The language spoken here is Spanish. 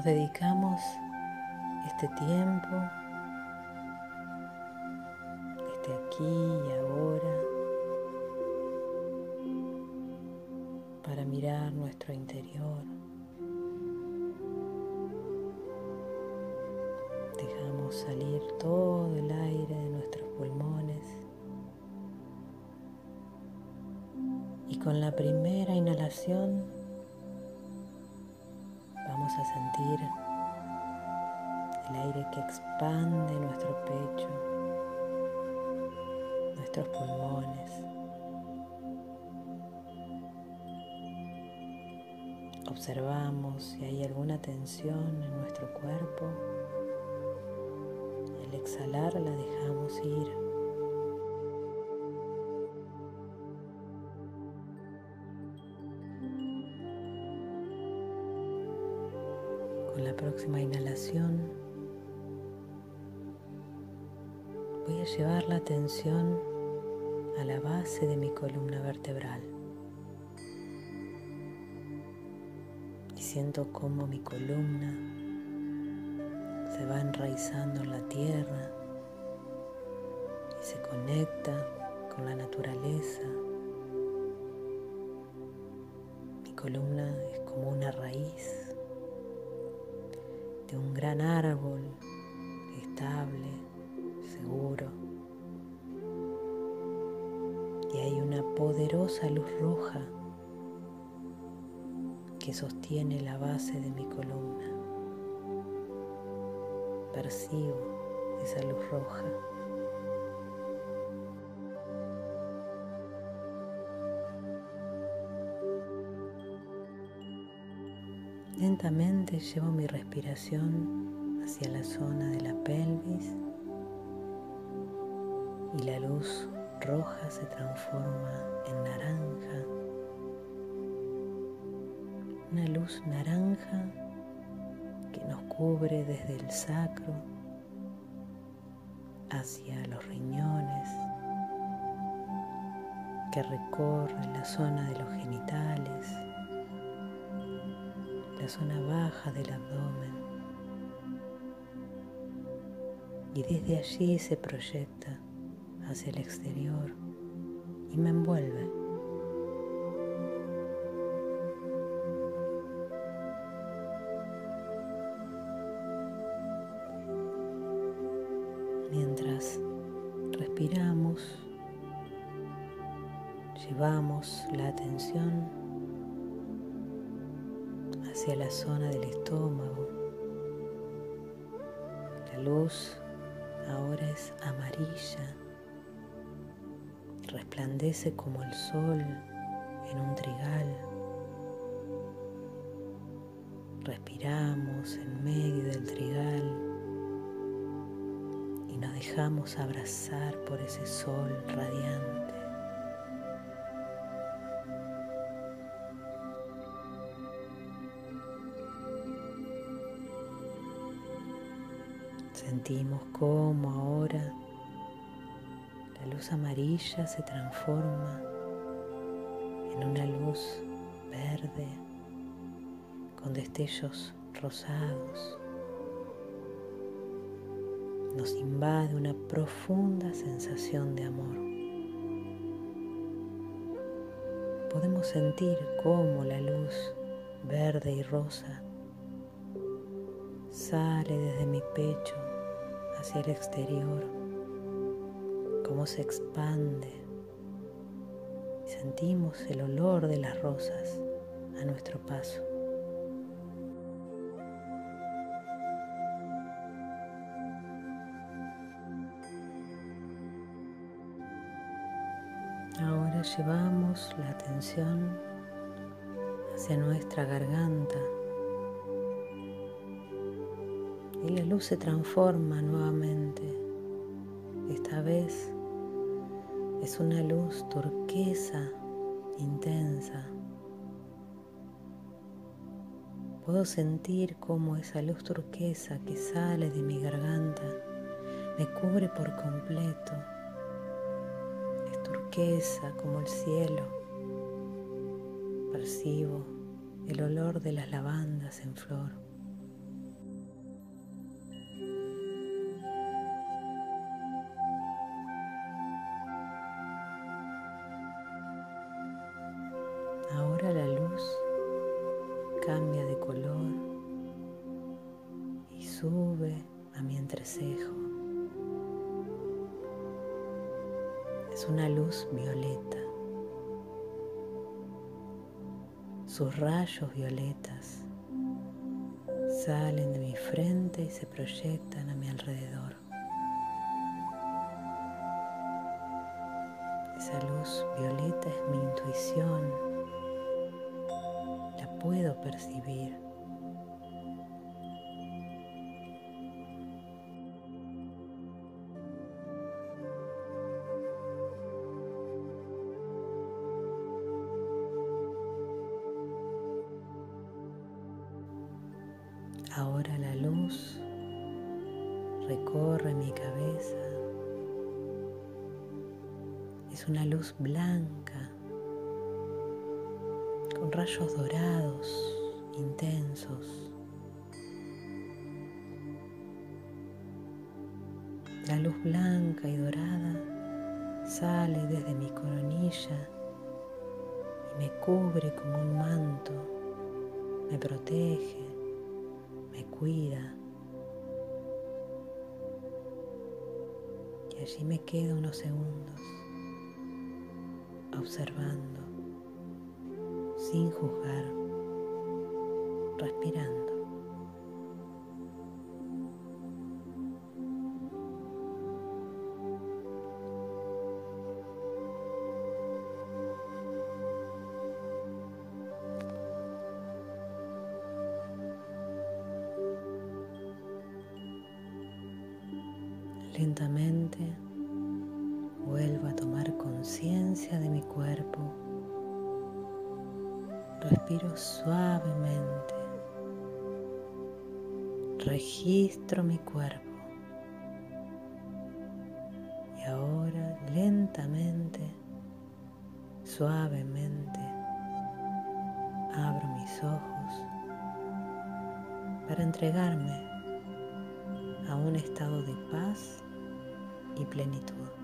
Nos dedicamos este tiempo, este aquí y ahora, para mirar nuestro interior. Dejamos salir todo el aire de nuestros pulmones y con la primera inhalación el aire que expande nuestro pecho, nuestros pulmones. Observamos si hay alguna tensión en nuestro cuerpo. Al exhalar la dejamos ir. Próxima inhalación voy a llevar la atención a la base de mi columna vertebral. Y siento cómo mi columna se va enraizando en la tierra y se conecta con la naturaleza. Mi columna es como una raíz de un gran árbol estable, seguro. Y hay una poderosa luz roja que sostiene la base de mi columna. Percibo esa luz roja. Lentamente llevo mi respiración hacia la zona de la pelvis y la luz roja se transforma en naranja. Una luz naranja que nos cubre desde el sacro hacia los riñones, que recorre la zona de los genitales, la zona baja del abdomen y desde allí se proyecta hacia el exterior y me envuelve. Mientras respiramos, llevamos la atención hacia la zona del estómago. La luz ahora es amarilla, resplandece como el sol en un trigal. Respiramos en medio del trigal y nos dejamos abrazar por ese sol radiante. Sentimos cómo ahora la luz amarilla se transforma en una luz verde con destellos rosados. Nos invade una profunda sensación de amor. Podemos sentir cómo la luz verde y rosa sale desde mi pecho hacia el exterior, cómo se expande. Sentimos el olor de las rosas a nuestro paso. Ahora llevamos la atención hacia nuestra garganta y la luz se transforma nuevamente. Esta vez es una luz turquesa intensa. Puedo sentir cómo esa luz turquesa que sale de mi garganta me cubre por completo. Es turquesa como el cielo. Percibo el olor de las lavandas en flor. Entrecejo. Es una luz violeta. Sus rayos violetas salen de mi frente y se proyectan a mi alrededor. Esa luz violeta es mi intuición. La puedo percibir. Ahora la luz recorre mi cabeza. Es una luz blanca con rayos dorados intensos. La luz blanca y dorada sale desde mi coronilla y me cubre como un manto, me protege cuida. Y allí me quedo unos segundos observando, sin juzgar, respirando. Lentamente vuelvo a tomar conciencia de mi cuerpo. Respiro suavemente. Registro mi cuerpo. Y ahora lentamente, suavemente, abro mis ojos para entregarme a un estado de paz y plenitud.